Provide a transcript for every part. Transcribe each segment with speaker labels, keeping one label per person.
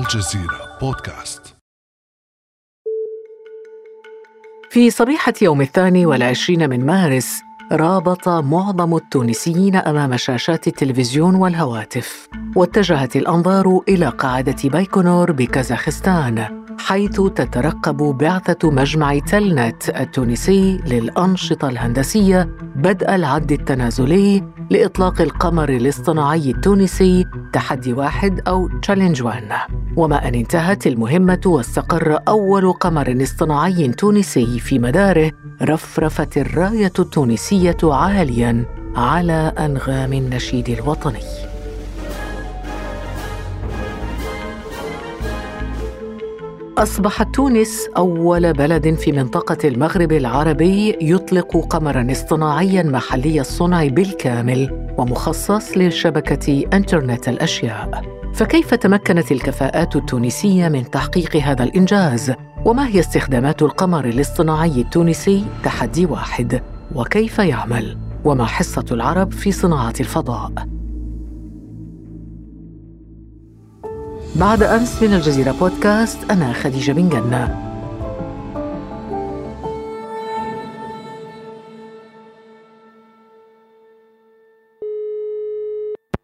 Speaker 1: الجزيرة بودكاست.
Speaker 2: في صبيحة يوم الثاني والعشرين من مارس رابط معظم التونسيين أمام شاشات التلفزيون والهواتف واتجهت الأنظار إلى قاعدة بايكونور بكازاخستان حيث تترقب بعثة مجمع تلنت التونسي للأنشطة الهندسية بدء العد التنازلي لإطلاق القمر الاصطناعي التونسي تحدي واحد أو تشالنج 1 وما أن انتهت المهمة واستقر أول قمر اصطناعي تونسي في مداره رفرفت الراية التونسية عاليا على أنغام النشيد الوطني أصبحت تونس أول بلد في منطقة المغرب العربي يطلق قمرا اصطناعيا محلي الصنع بالكامل ومخصص لشبكة إنترنت الأشياء. فكيف تمكنت الكفاءات التونسية من تحقيق هذا الإنجاز؟ وما هي استخدامات القمر الاصطناعي التونسي تحدي واحد؟ وكيف يعمل؟ وما حصة العرب في صناعة الفضاء؟ بعد أمس من الجزيرة بودكاست أنا خديجة بن جنة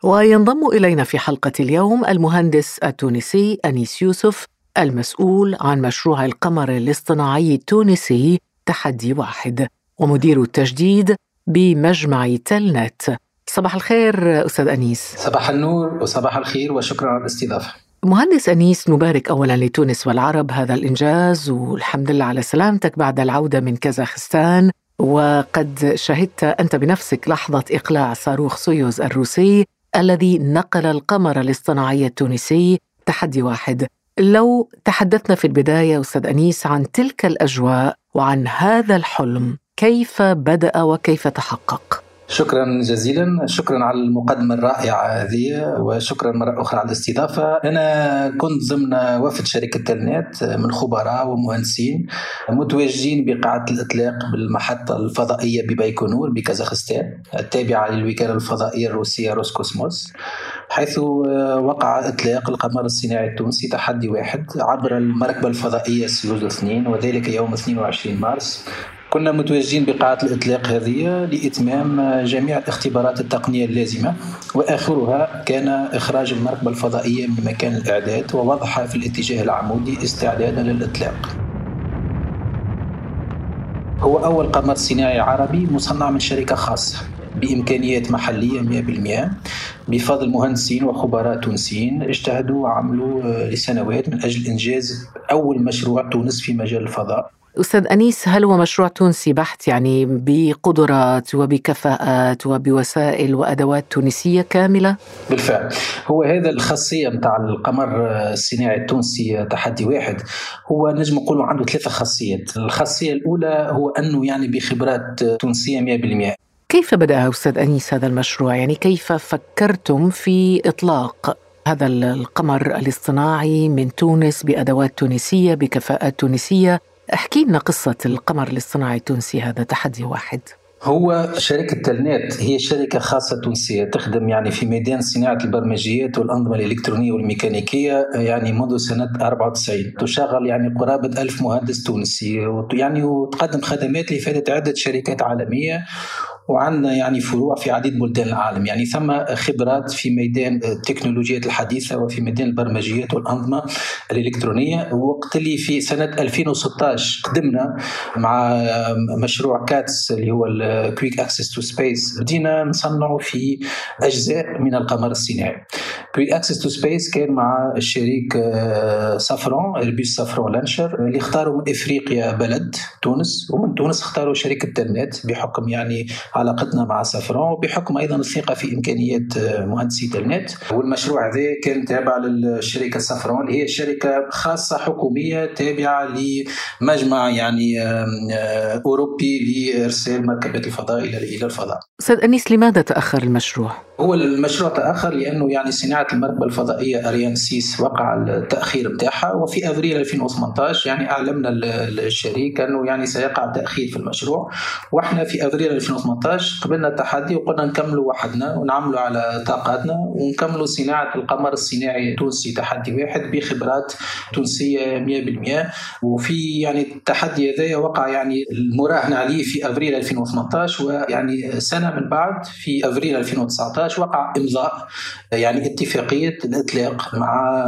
Speaker 2: وينضم إلينا في حلقة اليوم المهندس التونسي أنيس يوسف المسؤول عن مشروع القمر الاصطناعي التونسي تحدي واحد ومدير التجديد بمجمع تلنت. صباح الخير أستاذ أنيس.
Speaker 3: صباح النور وصباح الخير وشكرا على الاستضافة.
Speaker 2: مهندس أنيس نبارك أولا لتونس والعرب هذا الإنجاز والحمد لله على سلامتك بعد العودة من كازاخستان. وقد شهدت أنت بنفسك لحظة إقلاع صاروخ سويوز الروسي الذي نقل القمر الاصطناعي التونسي. تحدي واحد. لو تحدثنا في البداية أستاذ أنيس عن تلك الأجواء وعن هذا الحلم. كيف بدأ وكيف تحقق؟
Speaker 3: شكرا جزيلا شكرا على المقدمة الرائعة هذه وشكرا مرة أخرى على الاستضافة أنا كنت ضمن وفد شركة تلنت من خبراء ومهندسين متواجدين بقاعة الإطلاق بالمحطة الفضائية ببايكونور بكازاخستان التابعة للوكالة الفضائية الروسية روسكوسموس حيث وقع إطلاق القمر الصناعي التونسي تحدي واحد عبر المركبة الفضائية سيوز 2 وذلك يوم 22 مارس كنا متواجدين بقاعة الإطلاق هذه لإتمام جميع الاختبارات التقنية اللازمة وآخرها كان إخراج المركبة الفضائية من مكان الإعداد ووضعها في الاتجاه العمودي استعدادا للإطلاق. هو أول قمر صناعي عربي مصنع من شركة خاصة بإمكانيات محلية 100% بفضل مهندسين وخبراء تونسيين اجتهدوا وعملوا لسنوات من أجل إنجاز أول مشروع تونس في مجال الفضاء.
Speaker 2: أستاذ أنيس هل هو مشروع تونسي بحت يعني بقدرات وبكفاءات وبوسائل وأدوات تونسية كاملة؟
Speaker 3: بالفعل. هو هذا الخاصية متاع القمر الصناعي التونسي تحدي واحد. هو نجم نقول عنده ثلاثة خاصيات. الخاصية الأولى هو أنه يعني بخبرات تونسية 100%
Speaker 2: كيف بدأ أستاذ أنيس هذا المشروع؟ يعني كيف فكرتم في إطلاق هذا القمر الاصطناعي من تونس بأدوات تونسية بكفاءات تونسية؟ احكي لنا قصة القمر الاصطناعي التونسي هذا تحدي واحد.
Speaker 3: هو شركة تلنت هي شركة خاصة تونسية تخدم يعني في ميدان صناعة البرمجيات والأنظمة الإلكترونية والميكانيكية يعني منذ سنة 94 تشغل يعني قرابة ألف مهندس تونسي يعني وتقدم خدمات لإفادة عدة شركات عالمية وعندنا يعني فروع في عديد بلدان العالم. يعني ثم خبرات في ميدان التكنولوجيات الحديثة وفي ميدان البرمجيات والأنظمة الإلكترونية. وقت اللي في سنة 2016 قدمنا مع مشروع QATS اللي هو ال Quick Access to Space بدينا نصنعوا في أجزاء من القمر الصناعي. Quick Access to Space كان مع الشريك Safran Airbus Safran Launchers اللي اختاروا من إفريقيا بلد تونس ومن تونس اختاروا شركه Telnet بحكم يعني علاقتنا مع Safran وبحكم أيضا الثقة في إمكانيات مهندسي Telnet والمشروع هذا كان تابع للشركة Safran اللي هي شركة خاصة حكومية تابعة لمجمع يعني أوروبي لإرسال مركبات الفضاء إلى الفضاء.
Speaker 2: أستاذ أنيس لماذا تأخر المشروع؟
Speaker 3: هو المشروع تأخر لأنه يعني صناعة صناعه المركبه الفضائية Ariane six وقع التأخير بتاعها وفي أفريل 2018 يعني أعلمنا الشريك أنه يعني سيقع تأخير في المشروع. وإحنا في أفريل 2018 قبلنا التحدي وقلنا نكملوا وحدنا ونعملوا على طاقاتنا ونكملوا صناعة القمر الصناعي التونسي تحدي واحد بخبرات تونسية 100% وفي يعني التحدي هذا وقع يعني المراهن عليه في أفريل 2018 ويعني سنة من بعد في أفريل 2019 وقع إمضاء يعني اتفاقية الإطلاق مع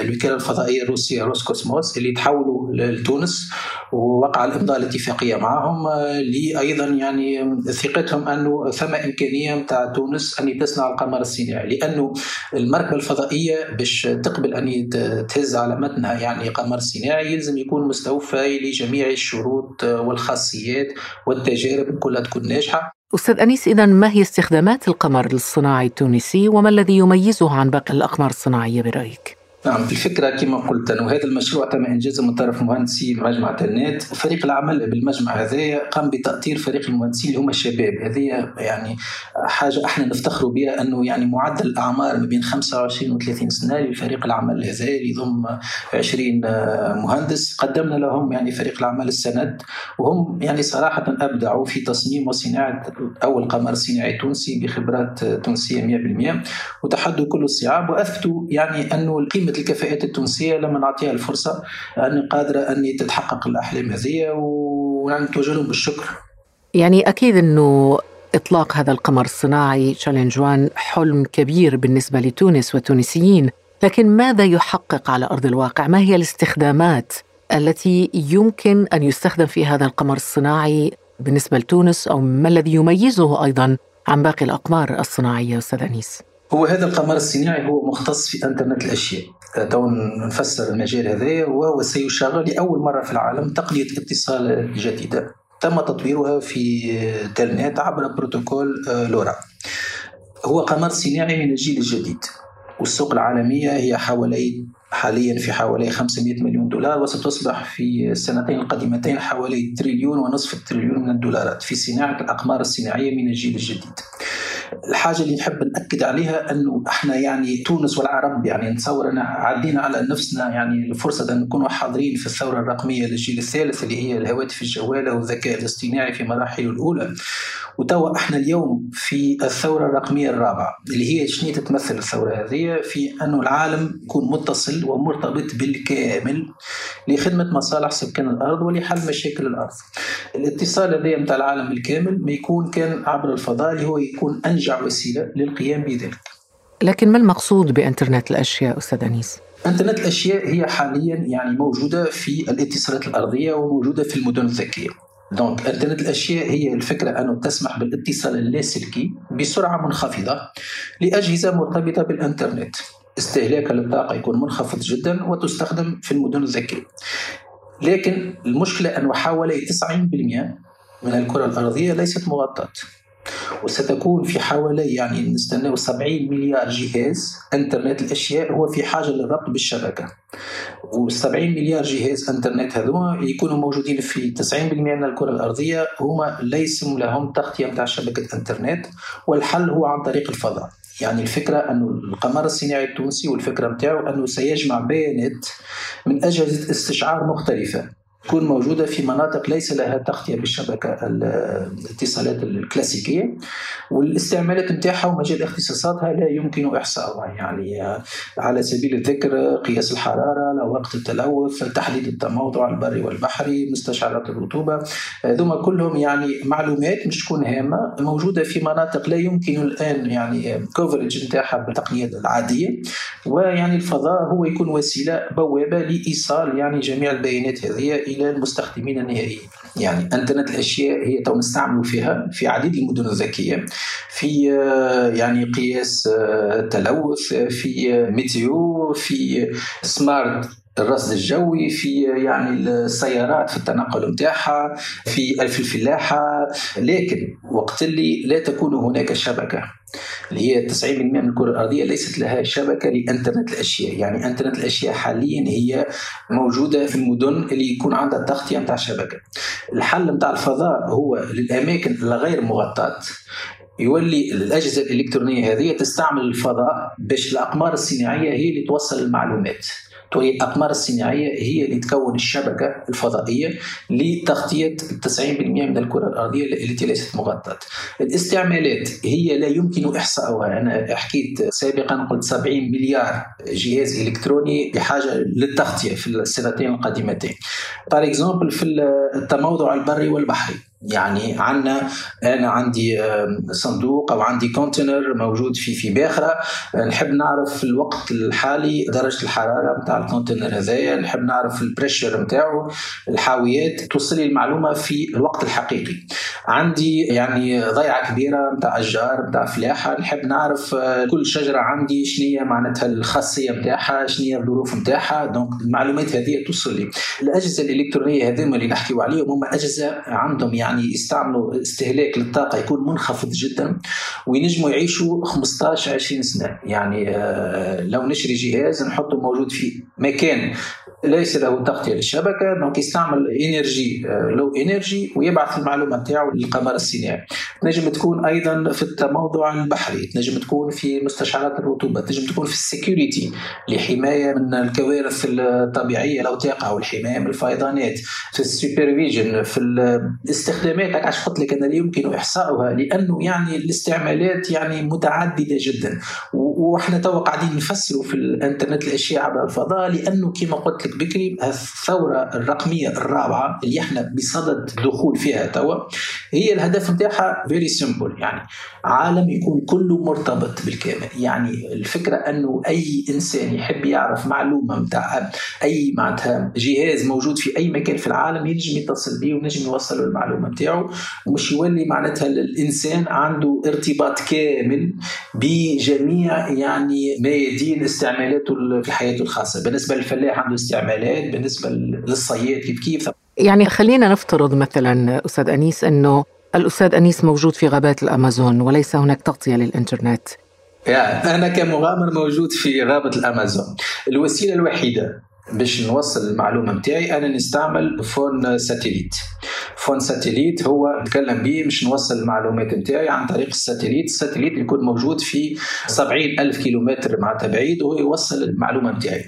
Speaker 3: الوكالة الفضائية الروسية روسكوسموس اللي تحولوا لتونس ووقع الإمضاء الاتفاقية معهم لايضا يعني ثقتهم أنه ثم إمكانية نتاع تونس أن تصنع القمر الصناعي لأنه المركبة الفضائية باش تقبل أن تهز على متنها يعني قمر صناعي يلزم يكون مستوفى لجميع الشروط والخاصيات والتجارب كلها تكون ناجحة.
Speaker 2: أستاذ أنيس إذا ما هي استخدامات القمر الصناعي التونسي وما الذي يميزه عن باقي الأقمار الصناعية برأيك؟
Speaker 3: نعم. الفكرة كما قلت أنه هذا المشروع تم إنجازه من طرف مهندسي مجمع تلنات فريق العمل بالمجمع هذا قام بتأطير فريق المهندسين اللي هم الشباب هذه يعني حاجة إحنا نفتخروا بها أنه يعني معدل الأعمار ما بين 25 و 30 سنة لفريق العمل هذا اللي يضم 20 مهندس. قدمنا لهم يعني فريق العمل السند وهم يعني صراحة أبدعوا في تصميم وصناعة أول قمر صناعي تونسي بخبرات تونسية 100% وتحدوا كل الصعاب. وأثبتوا يعني أنه قيمة قيمه الكفاءات التونسية لما نعطيها الفرصة ان قادره ان تتحقق الأحلام هذه ونتوجه لهم بالشكر.
Speaker 2: يعني أكيد إنه إطلاق هذا القمر الصناعي تشالنج وان حلم كبير بالنسبة لتونس والتونسيين، لكن ماذا يحقق على أرض الواقع؟ ما هي الاستخدامات التي يمكن أن يستخدم في هذا القمر الصناعي بالنسبة لتونس أو ما الذي يميزه أيضا عن باقي الأقمار الصناعية أستاذ أنيس؟
Speaker 3: هو هذا القمر الصناعي هو مختص في إنترنت الأشياء تو نفسر المجال هذا وهو سيشغل لأول مرة في العالم تقنية اتصال جديدة. تم تطويرها في Telnet عبر بروتوكول آه، LoRa. هو قمر صناعي من الجيل الجديد والسوق العالمية هي حوالي حاليا في حوالي 500 مليون دولار وستصبح في السنتين القادمتين حوالي تريليون ونصف التريليون من الدولارات في صناعة الأقمار الصناعية من الجيل الجديد. الحاجة اللي نحب نأكد عليها إنه إحنا يعني تونس والعرب يعني نتصور ان عدينا على نفسنا يعني الفرصة إن نكونوا حاضرين في الثورة الرقمية للجيل الثالث اللي هي الهواتف الجوالة والذكاء الاصطناعي في مراحله الأولى وتوا إحنا اليوم في الثورة الرقمية الرابعة اللي هي شنو تتمثل الثورة هذه في إنه العالم يكون متصل ومرتبط بالكامل لخدمة مصالح سكان الأرض ولحل مشاكل الأرض. الاتصال هذا نتاع العالم الكامل ما يكون كان عبر الفضاء اللي هو يكون أنجع وسيلة للقيام بذلك.
Speaker 2: لكن ما المقصود بإنترنت الأشياء أستاذ أنيس؟
Speaker 3: إنترنت الأشياء هي حاليا يعني موجودة في الاتصالات الأرضية وموجودة في المدن الذكية. دونك إنترنت الأشياء هي الفكرة أنه تسمح بالاتصال اللاسلكي بسرعة منخفضة لأجهزة مرتبطة بالإنترنت استهلاك للطاقه يكون منخفض جدا وتستخدم في المدن الذكية لكن المشكلة أنه حوالي 90% من الكرة الأرضية ليست مغطاة. وستكون في حوالي يعني نستناو 70 مليار جهاز. إنترنت الأشياء هو في حاجة للربط بالشبكة. و70 مليار جهاز إنترنت هذوما يكونوا موجودين في 90% من الكرة الأرضية. هما ليس لهم تغطية نتاع شبكة إنترنت. والحل هو عن طريق الفضاء. يعني الفكرة أنه القمر الصناعي التونسي والفكرة نتاعو أنه سيجمع بيانات من أجهزة استشعار مختلفة. تكون موجودة في مناطق ليس لها تغطية بالشبكة الاتصالات الكلاسيكية والاستعمالات نتاعها ومجال اختصاصاتها لا يمكن احصاؤها يعني على سبيل الذكر قياس الحرارة وقت التلوث تحديد التموضع البري والبحري مستشعرات الرطوبة. هذوما كلهم يعني معلومات مش تكون هامة موجودة في مناطق لا يمكن الآن يعني كوفرج نتاعها بالتقنيه العادية. ويعني الفضاء هو يكون وسيلة بوابة لإيصال يعني جميع البيانات هذه. إلى المستخدمين النهائيين. يعني انترنت الأشياء هي تو نستعمل فيها في عديد المدن الذكية في آه، يعني قياس التلوث آه، في آه، météo في smart الرصد الجوي في يعني السيارات في التنقل نتاعها في الفلاحه لكن وقت اللي لا تكون هناك شبكة. اللي هي 90% من الكرة الأرضية ليست لها شبكة لإنترنت الأشياء. يعني إنترنت الأشياء حاليا هي موجودة في المدن اللي يكون عندها تغطيه نتاع شبكة. الحل نتاع الفضاء هو للأماكن الغير مغطاة. يولي الأجهزة الإلكترونية هذه تستعمل الفضاء باش الأقمار الصناعية هي اللي توصل المعلومات. الأقمار الصناعية هي اللي تكون الشبكة الفضائية لتغطية 90% من الكرة الأرضية التي ليست مغطاة. الاستعمالات هي لا يمكن إحصاؤها أنا حكيت سابقا قلت 70 مليار جهاز إلكتروني بحاجة للتغطية في السنتين القادمتين. par exemple في التموضع البري والبحري. يعني عندنا أنا عندي صندوق أو عندي container موجود في في باخره نحب نعرف في الوقت الحالي درجة الحرارة نتاع ال container هذايا. نحب نعرف ال pressure نتاعو الحاويات. توصل لي المعلومة في الوقت الحقيقي. عندي يعني ضيعة كبيرة نتاع أشجار نتاع فلاحة. نحب نعرف آه، كل شجرة عندي شنو معناتها الخاصية نتاعها شنو الظروف نتاعها دونك المعلومات هذه توصل لي. الأجهزة الإلكترونية هذوما اللي نحكيو عليهم هم أجهزة عندهم يعني يعني يستعملوا استهلاك للطاقة يكون منخفض جدا وينجموا يعيشوا 15 20 سنة. يعني آه، لو نشري جهاز نحطه موجود في مكان ليس له تغطية للشبكة donc يستعمل energy low energy ويبعث المعلومة نتاعو للقمر الصناعي تنجم تكون أيضا في التموضع البحري تنجم تكون في مستشعرات الرطوبة تنجم تكون في ال security لحماية من الكوارث الطبيعية لو تقع والحمايه من الفيضانات في ال supervision في الاستخدامات. علاش قلت لك أنا يمكن إحصاؤها؟ لأنه يعني الاستعمالات يعني متعددة جدا. وإحنا تو قاعدين نفسروا في الإنترنت الأشياء عبر الفضاء لأنه كما قلت لك بكري الثورة الرقمية الرابعة اللي إحنا بصدد الدخول فيها توا هي الهدف نتاعها very simple يعني عالم يكون كله مرتبط بالكامل. يعني الفكرة أنه أي إنسان يحب يعرف معلومة نتاع أي معناتها جهاز موجود في أي مكان في العالم ينجم يتصل به ونجم يوصل المعلومة نتاعو ومش يولي معناتها الانسان عنده ارتباط كامل بجميع يعني ميادين استعمالاته في حياته الخاصة. بالنسبة للفلاح عنده استعمالات بالنسبة للصياد كيف كيف؟
Speaker 2: يعني خلينا نفترض مثلا أستاذ أنيس إنه الأستاذ أنيس موجود في غابات الأمازون وليس هناك تغطية للإنترنت.
Speaker 3: يعني أنا كمغامر موجود في غابة الأمازون. الوسيلة الوحيدة باش نوصل المعلومة نتاعي أنا نستعمل phone satellite. phone satellite هو نتكلم به باش نوصل المعلومات نتاعي عن طريق ال satellite. ال satellite يكون موجود في 70 ألف كيلومتر معناتها بعيد وهو يوصل المعلومة نتاعي.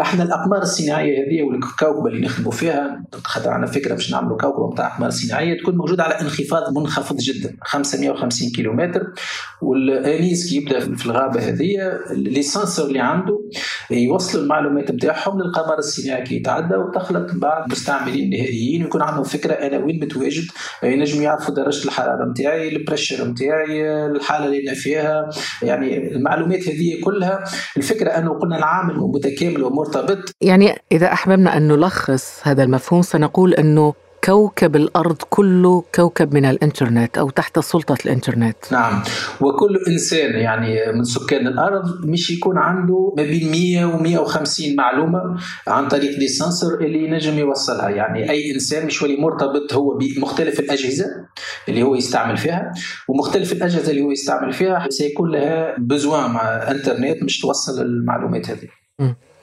Speaker 3: إحنا الأقمار الصناعية هذه والكوكبه اللي نخدموا فيها خاطر عندنا فكرة باش نعملوا كوكبه نتاع أقمار صناعية تكون موجوده على انخفاض منخفض جدا 550 كيلومتر. والأنيس كي يبدأ في الغابة هذه لي اللي عنده يوصلوا المعلومات نتاعهم للقمر الصناعي كي يتعدى وتخلط بعض مستعملين نهائيين ويكون عندهم فكرة أنا وين متواجد ينجموا يعرفوا درجة الحرارة نتاعي ال pressure نتاعي الحالة اللي أنا فيها. يعني المعلومات هذه كلها الفكرة أنه قلنا العامل متكامل ومرتبط.
Speaker 2: يعني إذا أحببنا أن نلخص هذا المفهوم سنقول أنه كوكب الأرض كله كوكب من الإنترنت أو تحت سلطة الإنترنت.
Speaker 3: نعم. وكل إنسان يعني من سكان الأرض مش يكون عنده ما بين 100 و 150 معلومة عن طريق دي سنسور اللي ينجم يوصلها. يعني أي إنسان مش ولي مرتبط هو بمختلف الأجهزة اللي هو يستعمل فيها ومختلف الأجهزة اللي هو يستعمل فيها سيكون لها بزوان مع انترنت مش توصل المعلومات هذه.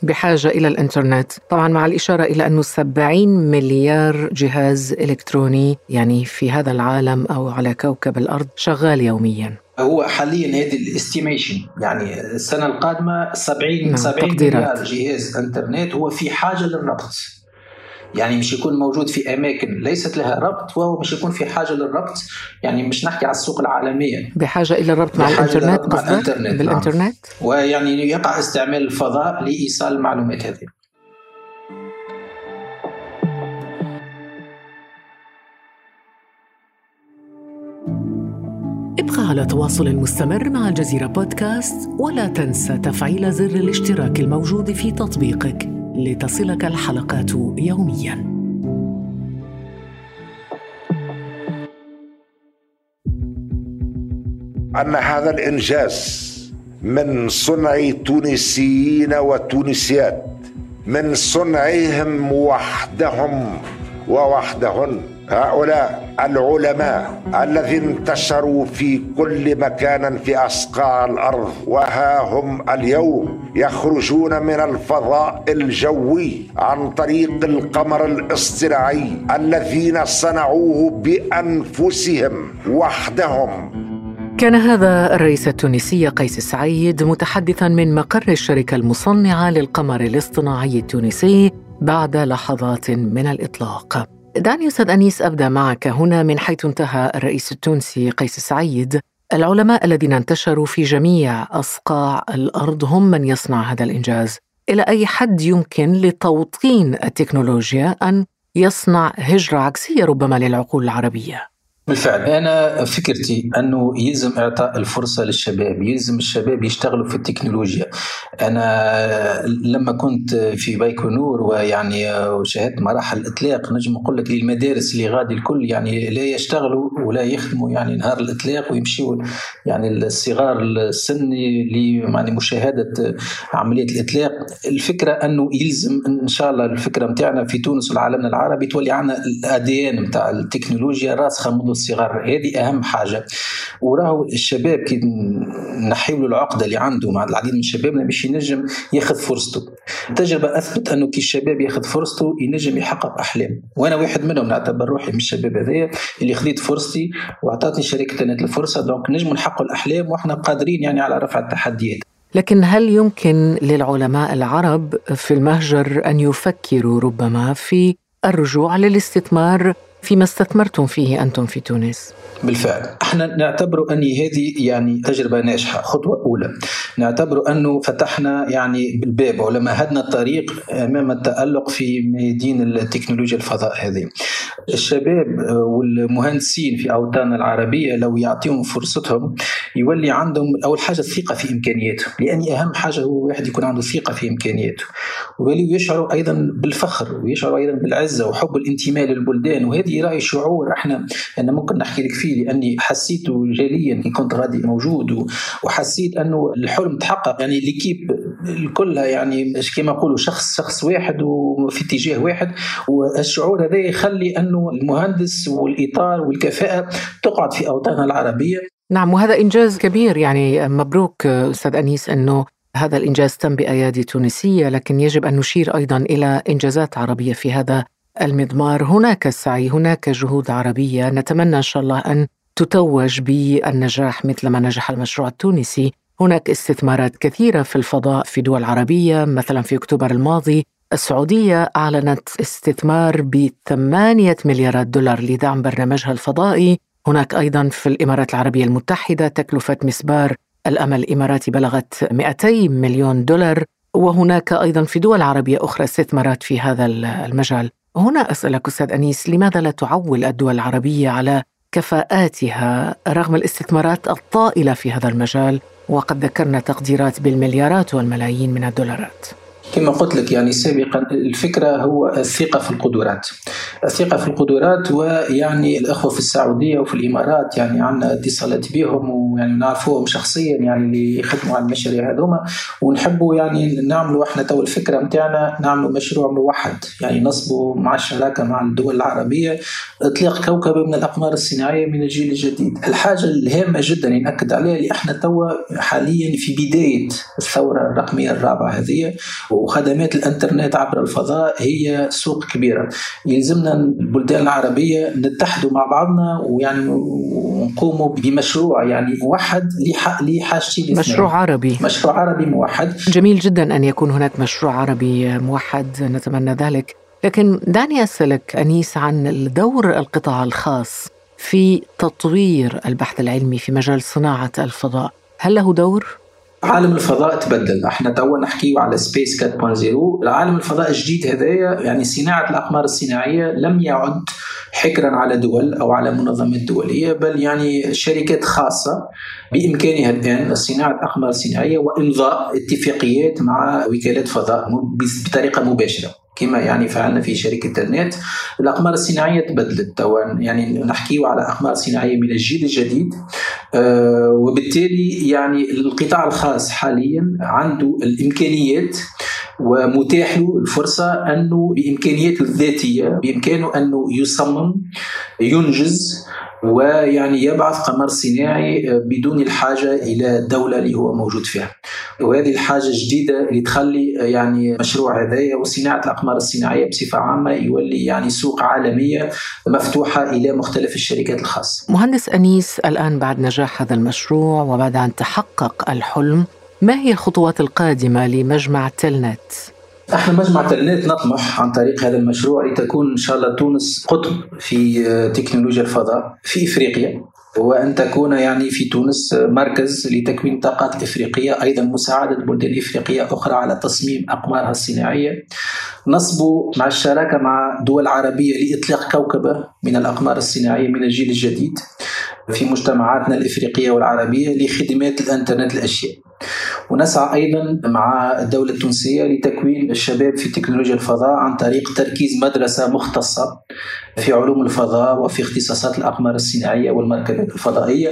Speaker 2: بحاجة إلى الإنترنت. طبعا مع الإشارة إلى أنه 70 مليار جهاز إلكتروني يعني في هذا العالم أو على كوكب الأرض شغال يوميا.
Speaker 3: هو حاليا هذه الاستيميشن يعني السنة القادمة 70 نعم 70 مليار جهاز إنترنت هو في حاجة للربط يعني مش يكون موجود في أماكن ليست لها ربط وهو مش يكون في حاجة للربط. يعني مش نحكي على السوق العالمية.
Speaker 2: بحاجة إلى الربط مع الإنترنت مع الإنترنت نعم. بالإنترنت؟
Speaker 3: نعم. ويعني يقع استعمال الفضاء لإيصال المعلومات هذه.
Speaker 2: ابقى على تواصل مستمر مع الجزيرة بودكاست ولا تنسى تفعيل زر الاشتراك الموجود في تطبيقك. لتصلك الحلقات يوميا.
Speaker 4: أن هذا الإنجاز من صنع تونسيين وتونسيات من صنعهم وحدهم ووحدهن. هؤلاء العلماء الذين انتشروا في كل مكان في اصقاع الأرض وها هم اليوم يخرجون من الفضاء الجوي عن طريق القمر الاصطناعي الذين صنعوه بأنفسهم وحدهم.
Speaker 2: كان هذا الرئيس التونسي قيس سعيد متحدثا من مقر الشركة المصنعة للقمر الاصطناعي التونسي بعد لحظات من الإطلاق. دعني أستاذ أنيس أبدأ معك. هنا من حيث انتهى الرئيس التونسي قيس سعيد. العلماء الذين انتشروا في جميع أصقاع الأرض هم من يصنع هذا الإنجاز. إلى أي حد يمكن لتوطين التكنولوجيا أن يصنع هجرة عكسية ربما للعقول العربية؟
Speaker 3: بالفعل. أنا فكرتي أنه يلزم إعطاء الفرصة للشباب يلزم الشباب يشتغلوا في التكنولوجيا. أنا لما كنت في بايكونور ويعني وشاهدت مراحل الإطلاق نجم نقول لك للمدارس اللي غادي الكل يعني لا يشتغلوا ولا يخدموا يعني نهار الإطلاق ويمشيوا يعني الصغار السن يعني مشاهدة عملية الإطلاق. الفكرة أنه يلزم إن شاء الله الفكرة نتاعنا في تونس والعالم العربي تولي عندنا ال idea نتاع التكنولوجيا راسخة منذ الصغار هذه أهم حاجة. وراهو الشباب كي نحيوا له العقده اللي عنده مع العديد من شبابنا باش ينجم ياخذ فرصته. التجربه أثبت أنه كي الشباب ياخذ فرصته ينجم يحقق احلام وأنا واحد منهم نعتبر روحي من الشباب هذايا اللي خذيت فرصتي واعطتني شركة الفرصة. donc نجم نحقق الأحلام وإحنا قادرين يعني على رفع التحديات.
Speaker 2: لكن هل يمكن للعلماء العرب في المهجر أن يفكروا ربما في الرجوع للاستثمار فيما استثمرتم فيه أنتم في تونس؟
Speaker 3: بالفعل. إحنا نعتبر ان هذه يعني تجربة ناجحة. خطوة أولى. نعتبر أنه فتحنا يعني بالباب. ولا مهدنا الطريق أمام التألق في ميادين التكنولوجيا الفضاء هذه. الشباب والمهندسين في أوطاننا العربية لو يعطيهم فرصتهم يولي عندهم أول حاجة الثقة في إمكانياتهم. لأن أهم حاجة هو واحد يكون عنده ثقة في إمكانياته. ويولي يشعروا أيضا بالفخر ويشعروا أيضا بالعزة وحب الانتماء للبلدان. وهذه رأي شعور. إحنا أنا ممكن نحكي لك فيه لأني حسيته جاليا كي كنت غادي موجود وحسيت أنه الحلم تحقق. يعني ليكيب كلها يعني كما نقولوا شخص شخص واحد وفي اتجاه واحد. والشعور هذا يخلي أنه المهندس والإطار والكفاءة تقعد في أوطاننا العربية.
Speaker 2: نعم وهذا إنجاز كبير. يعني مبروك أستاذ أنيس أنه هذا الإنجاز تم بأيادي تونسية لكن يجب أن نشير أيضا إلى إنجازات عربية في هذا المضمار. هناك سعي هناك جهود عربية. نتمنى إن شاء الله أن تتوج بالنجاح مثل ما نجح المشروع التونسي. هناك استثمارات كثيرة في الفضاء في دول عربية مثلا في أكتوبر الماضي. السعودية أعلنت استثمار بثمانيه مليارات دولار لدعم برنامجها الفضائي. هناك أيضا في الإمارات العربية المتحدة تكلفة مسبار الأمل الإماراتي بلغت 200 مليون دولار. وهناك أيضا في دول عربية أخرى استثمارات في هذا المجال. هنا أسألك أستاذ أنيس لماذا لا تعول الدول العربية على كفاءاتها رغم الاستثمارات الطائلة في هذا المجال؟ وقد ذكرنا تقديرات بالمليارات والملايين من الدولارات.
Speaker 3: كما قلت لك يعني سابقا الفكرة هو الثقة في القدرات. الثقة في القدرات ويعني الأخوة في السعودية وفي الإمارات يعني عندنا اتصالات بهم ويعني نعرفوهم شخصيا يعني اللي يخدموا على المشاريع هذوما. ونحبوا يعني نعملوا إحنا تو الفكرة نتاعنا نعملوا مشروع موحد يعني نصبوا مع الشراكة مع الدول العربية. إطلاق كوكب من الأقمار الصناعية من الجيل الجديد. الحاجة الهامة جدا نأكد عليها اللي إحنا توا حاليا في بداية الثورة الرقمية الرابعة هذه. وخدمات الانترنت عبر الفضاء هي سوق كبيرة. يلزمنا البلدان العربية نتحدوا مع بعضنا ويعني ونقوموا بمشروع يعني موحد لحاجتين
Speaker 2: مشروع عربي.
Speaker 3: مشروع عربي موحد.
Speaker 2: جميل جدا أن يكون هناك مشروع عربي موحد نتمنى ذلك. لكن دعني أسألك أنيس عن دور القطاع الخاص في تطوير البحث العلمي في مجال صناعة الفضاء. هل له دور؟
Speaker 3: عالم الفضاء تبدل. إحنا توا نحكيو على سبيس 4.0 العالم الفضاء الجديد هذايا يعني صناعة الأقمار الصناعية لم يعد حكرا على دول أو على منظمات دولية بل يعني شركات خاصة. بإمكانها الآن صناعة اقمار صناعيه وإمضاء اتفاقيات مع وكالات فضاء بطريقة مباشرة. كما يعني فعلنا في شركة النت. الأقمار الصناعية تبدلت توا. يعني نحكيو على أقمار صناعية من الجيل الجديد. أه وبالتالي يعني القطاع الخاص حاليا عنده الإمكانيات ومتاح له الفرصة أنه بإمكانياته الذاتية بإمكانه أنه يصمم ينجز ويعني يبعث قمر صناعي بدون الحاجة إلى الدولة اللي هو موجود فيها وهذه الحاجة الجديدة اللي تخلي يعني مشروع هذايا وصناعة الأقمار الصناعية بصفة عامة يولي يعني سوق عالمية مفتوحة إلى مختلف الشركات الخاصة
Speaker 2: مهندس أنيس الآن بعد نجاح هذا المشروع وبعد أن تحقق الحلم ما هي الخطوات القادمة لمجمع تلنت؟
Speaker 3: إحنا مجمع تلنت نطمح عن طريق هذا المشروع لتكون إن شاء الله تونس قطب في تكنولوجيا الفضاء في إفريقيا. وأن تكون يعني في تونس مركز لتكوين طاقات إفريقية أيضا مساعدة بلدان افريقيه أخرى على تصميم أقمارها الصناعية. نصب مع الشراكة مع دول عربية لإطلاق كوكبة من الأقمار الصناعية من الجيل الجديد في مجتمعاتنا الإفريقية والعربية لخدمات الإنترنت الأشياء. ونسعى أيضا مع الدولة التونسية لتكوين الشباب في تكنولوجيا الفضاء عن طريق تركيز مدرسة مختصة. في علوم الفضاء وفي اختصاصات الأقمار الصناعية والمركبات الفضائية.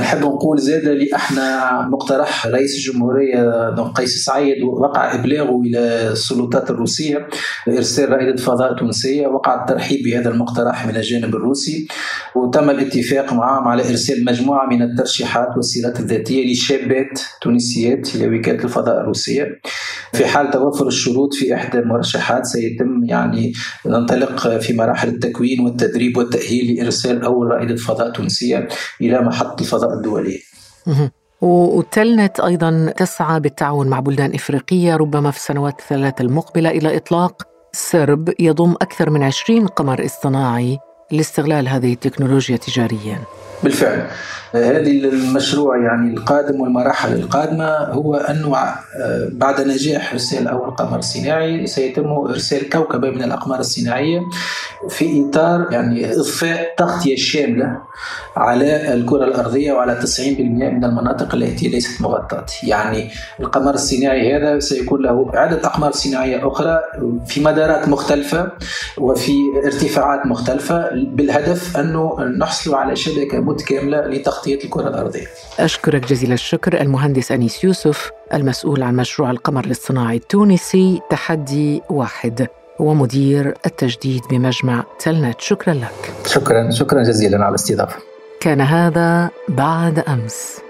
Speaker 3: نحب نقول زاد اللي أحنا مقترح رئيس الجمهورية قيس سعيد وقع إبلاغه إلى السلطات الروسية ارسال رائدة فضاء تونسية. وقع الترحيب بهذا المقترح من الجانب الروسي. وتم الاتفاق معهم على إرسال مجموعة من الترشيحات والسيرات الذاتية لشابات تونسيات إلى وكاله الفضاء الروسية. في حال توفر الشروط في إحدى المرشحات سيتم يعني ننطلق في مراحل التكوين والتدريب والتأهيل لإرسال أول رائدة فضاء تونسية إلى محطة الفضاء الدولية.
Speaker 2: وتلنت أيضا تسعى بالتعاون مع بلدان إفريقية ربما في السنوات الثلاث المقبلة إلى إطلاق سرب يضم أكثر من 20 قمر اصطناعي لاستغلال هذه التكنولوجيا تجاريا.
Speaker 3: بالفعل. هذه المشروع يعني القادم والمراحل القادمة هو أنه آه، بعد نجاح إرسال أول قمر صناعي سيتم إرسال كوكبة من الأقمار الصناعية في إطار يعني إضفاء تغطية شاملة على الكرة الأرضية وعلى 90% من المناطق التي ليست مغطاة. يعني القمر الصناعي هذا سيكون له عدة أقمار صناعية أخرى في مدارات مختلفة وفي ارتفاعات مختلفة بالهدف أنه نحصل على شبكة متكاملة لتغطية الكرة الأرضية.
Speaker 2: أشكرك جزيل الشكر المهندس أنيس يوسف المسؤول عن مشروع القمر الاصطناعي التونسي تحدي واحد ومدير التجديد بمجمع تلنت. شكرا لك.
Speaker 3: شكرا شكرا جزيلا على الاستضافة.
Speaker 2: كان هذا بعد أمس.